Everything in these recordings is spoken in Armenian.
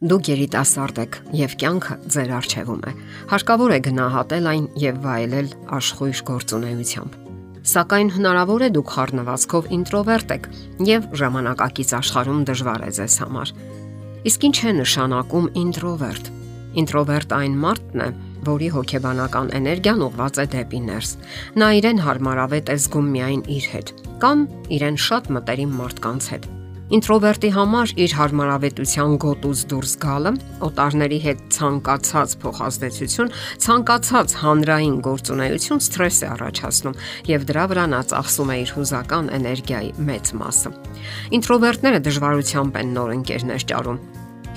Դուք երիտասարդ եք եւ կյանքը ձեր արժեվում է։ Հարկավոր է գնահատել այն եւ վայելել աշխույժ գործունեությամբ։ Սակայն հնարավոր է դուք խառնվածքով ինտրովերտ եք եւ ժամանակակից աշխարհում դժվար է ձեզ համար։ Իսկ ինչ է նշանակում ինտրովերտ։ Ինտրովերտ այն մարդն է, որի հոգեբանական էներգիան ուղված է դեպի ներս։ Նա իրեն հարմարավետ է զգում միայն իր հետ կամ իրեն շատ մտերիմ մարդկանց հետ Ինտրովերտի համար իր հարմարավետության գոտուց դուրս գալը, օտարների հետ ցանկացած փոխազդեցություն, ցանկացած հանրային գործունեություն սթրես է առաջացնում եւ դրա վրա նա ծախսում է իր հուզական էներգիայի մեծ մասը։ Ինտրովերտները դժվարությամբ են նոր ընկերներ ճարում,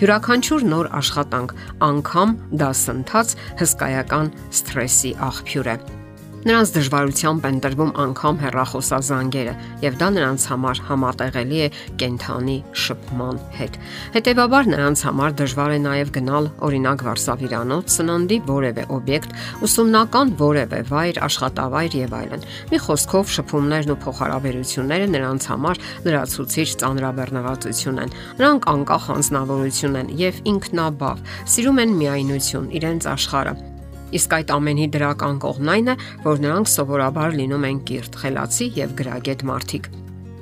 Յուրաքանչյուր նոր աշխատանք անգամ դասընթաց հսկայական սթրեսի աղբյուր է։ Նրանց դժվարությամբ են տրվում անգամ հերախոսազանգերը, եւ դա նրանց համար համատեղելի է կենթանի շփման հետ։ Հետևաբար նրանց համար դժվար է նաեւ գնալ օրինակ Վարշավիրանոց, սննդի որևէ օբյեկտ, ուսումնական որևէ վայր, աշխատավայր եւ այլն։ Մի խոսքով շփումներն ու փոխհարաբերությունները նրանց համար լրացուցիչ ծանրաբեռնվածություն են։ Նրանք անկախ անznավորություն են եւ ինքնաբավ, սիրում են միայնություն, իրենց աշխարհը Իսկ այդ ամենի դրական կողմն այն է, որ նրանք սովորաբար լինում են կիրթ, խելացի եւ գրագետ մարդիկ։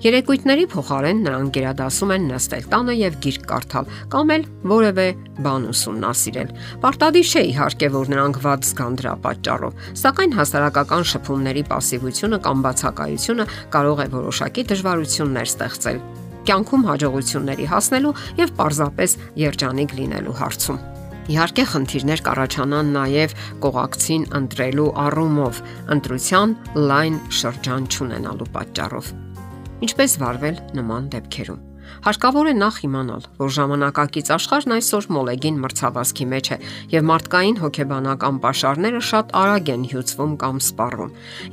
Երեկույթների փոխարեն նրանք գերադասում են նստել տանը եւ գիրք կարդալ կամ էլ որևէ բան ուսումնասիրել։ Պարտադիր չէ իհարկե, որ նրանք ված զգան դրա պատճառով, սակայն հասարակական շփումների пассивությունը կամ բացակայությունը կարող է որոշակի դժվարություններ ստեղծել կյանքում հաջողությունների հասնելու եւ պարզապես երջանիկ լինելու հարցում։ Իհարկե խնդիրներ կառաջանան նաև կողակցին ընտրելու առումով, ընտրության լայն շրջան չունենալու պատճառով։ Ինչպես վարվել նման դեպքերում։ Հարկավոր է նախ իմանալ, որ ժամանակակից աշխարհն այսօր մոլեգին մրցավազքի մեջ է եւ մարդկային հոգեբանական ապաշարները շատ արագ են հյուծվում կամ սպառվում։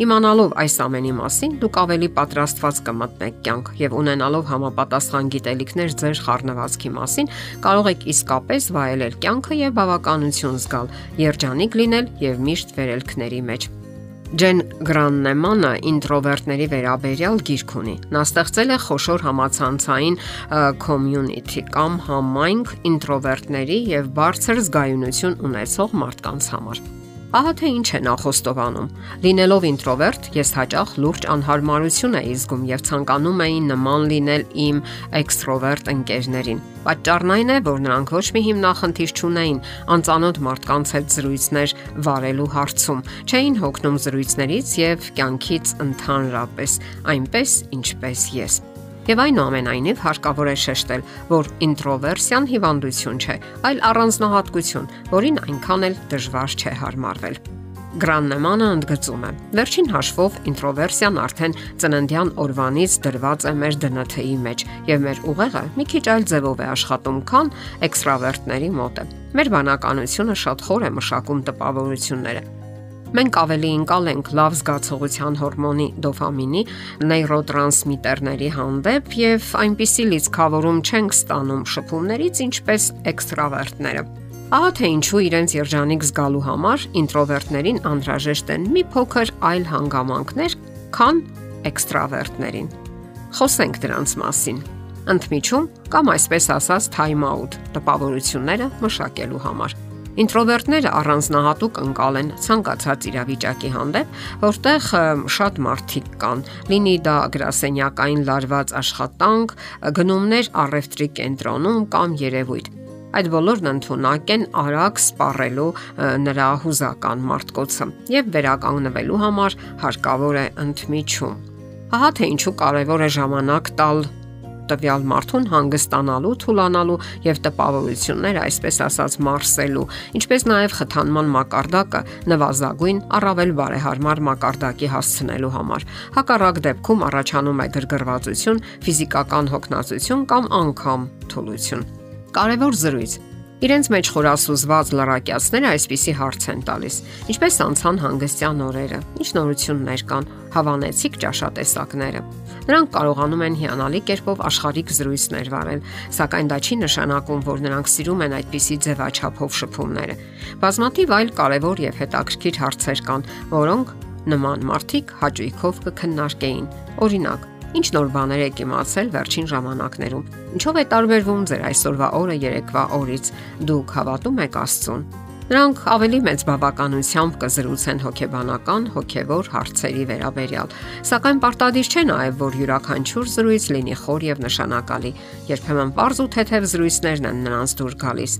Իմանալով այս ամենի մասին, դուք ավելի պատրաստված կմտնեք կյանք եւ ունենալով համապատասխան գիտելիքներ ձեր խառնվածքի մասին, կարող եք իսկապես վայելել կյանքը եւ բավականություն զգալ, երջանիկ լինել եւ միշտ վերելքների մեջ Ջեն Գրաննեմանը ինտրովերտների վերաբերյալ գիրք ունի։ Նա ստեղծել է խոշոր համացանցային community կամ համայնք ինտրովերտների եւ բարձր զգայունություն ունեցող մարդկանց համար։ Ահա թե ինչ է նա խոստովանում։ Լինելով ինտրովերտ, ես հաճախ լուրջ անհարմարություն էի զգում եւ ցանկանում էի նման լինել իմ էքստրովերտ ընկերներին։ Պատճառն այն է, որ նրանք ոչ մի հիմնախնդիր չունեին անծանոթ մարդկանց հետ զրույցներ վարելու հարցում, չէին հոգնում զրույցներից եւ կյանքից ընդհանրապես, այնպես ինչպես ես։ Եվ այնուամենայնիվ հարկավոր է շեշտել, որ ինտրովերսիան հիվանդություն չէ, այլ առանձնահատկություն, որին այնքան էլ դժվար չէ հարմարվել։ Գրաննեմանը ընդգծում է. Վերջին հաշվով ինտրովերսիան արդեն ծննդյան օրվանից դրված է մեր ԴՆԹ-ի մեջ եւ մեր ուղեղը մի քիչ այլ ձևով է աշխատում, քան էքստրավերտների մոտը։ Մեր բանականությունը շատ խոր է մշակում տպավորությունները Մենք ավելի ընկալ ենք լավ զգացողության հորմոնի դոֆամինի, նեյրոտրանսմիտերների հանդեպ եւ այնպիսի լիցքավորում չենք ստանում շփումներից, ինչպես էքստրավերտները։ Ահա թե ինչու իրենց երջանիկ զգալու համար ինտրովերտներին անհրաժեշտ են մի փոքր այլ հանգամանքներ, քան էքստրավերտներին։ Խոսենք դրանց մասին ընդմիջում կամ այսպես ասած time out տպավորությունները մշակելու համար։ Ինտրովերտները առանձնահատուկ ընկալ են ցանկացած իրավիճակի հանդեպ, որտեղ շատ մարդիկ կան։ Լինի դա գրասենյակային լարված աշխատանք, գնումներ առևտրի կենտրոնում կամ երևույթ։ Այդ բոլորն ընդունակ են արագ սպառելու նրա հուզական մարտկոցը եւ վերականգնվելու համար հարկավոր է ընդմիջում։ Ահա թե ինչու կարևոր է ժամանակ տալ տվյալ մարդուն հանգստանալու, թուլանալու եւ տպավորությունները, այսպես ասած, մարսելու, ինչպես նաեւ խթանման մակարդակը նվազագույն առավել բարեհարմար մակարդակի հասցնելու համար։ Հակառակ դեպքում առաջանում է գրգռվածություն, ֆիզիկական հոգնածություն կամ անգամ թուլություն։ Կարևոր զրույց Իրենց մեջ խորասուզված լրակյացները այսպիսի հարց են տալիս. Ինչպես անցան հանգստյան օրերը, ինչ նորություններ կան, հավանեցիք ճաշատեսակները։ Նրանք կարողանում են հիանալի կերպով աշխարհիկ զրույցներ վարել, սակայն դա չի նշանակում, որ նրանք սիրում են այդպիսի ձևաչափով շփումները։ Բազմաթիվ այլ կարևոր եւ հետաքրքիր հարցեր կան, որոնք նման մարդիկ հաճույքով կքննարկեին։ Օրինակ, Ինչ նոր բաներ եք իմացել վերջին ժամանակներում։ Ինչով է տարբերվում ձեր այսօրվա օրը երեկվա օրից։ Դուք հավատում եք Աստծուն։ Նրանք ավելի մեծ բավականությամբ կզրուցեն հոգեբանական, հոգևոր հարցերի վերաբերյալ, սակայն պարտադիր չէ նաև, որ յուրաքանչյուր զրույց լինի խոր եւ նշանակալի։ Երբեմն པարզ ու թեթև զրույցներն են նրանց դուր գալիս։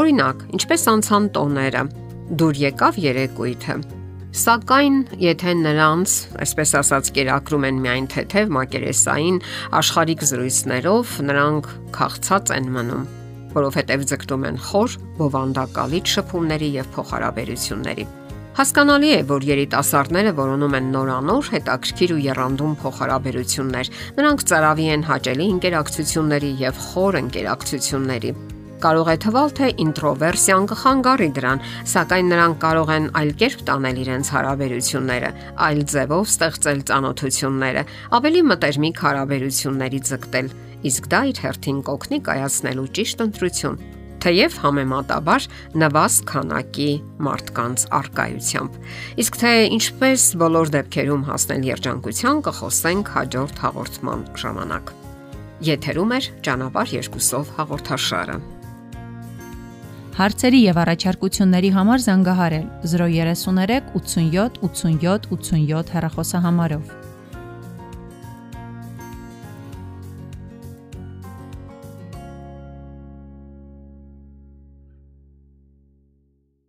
Օրինակ, ինչպես անցան տոները, դուր եկավ երեկույթը Սակայն, եթե նրանց, այսպես ասած, կերակրում են միայն թեթև մակերեսային աշխարհիկ զրույցներով, նրանք քաղցած են մնում, որովհետև ձգտում են խոր, բովանդակալից շփումների եւ փոխհարաբերությունների։ Հասկանալի է, որ երիտասարդները որոնում են նորանոր, հետաքրքիր ու երանդում փոխհարաբերություններ։ Նրանք ծարավի են հաճելի ինտերակցիաների եւ խոր ինտերակցիաների Կարող է թվալ, թե ինտրովերսիան կխանգարի դրան, սակայն նրանք կարող են այլ կերպ տանել իրենց հարաբերությունները, այլ ձևով ստեղծել ճանոթությունները, ավելի մտերմիկ հարաբերությունների ձգտել, իսկ դա իր հերթին կօգնի կայացնելու ճիշտ ընտրություն թեև համեմատաբար նվազ քանակի մարդկանց արկայությամբ։ Իսկ թե ինչպես բոլոր դեպքերում հասնել երջանկության կխոսենք հաջորդ հաղորդման ժամանակ։ Եթերում է ճանապարհ երկուսով հաղորդաշարը։ Հարցերի եւ առաջարկությունների համար զանգահարել 033 87 87 87 հեռախոսահամարով։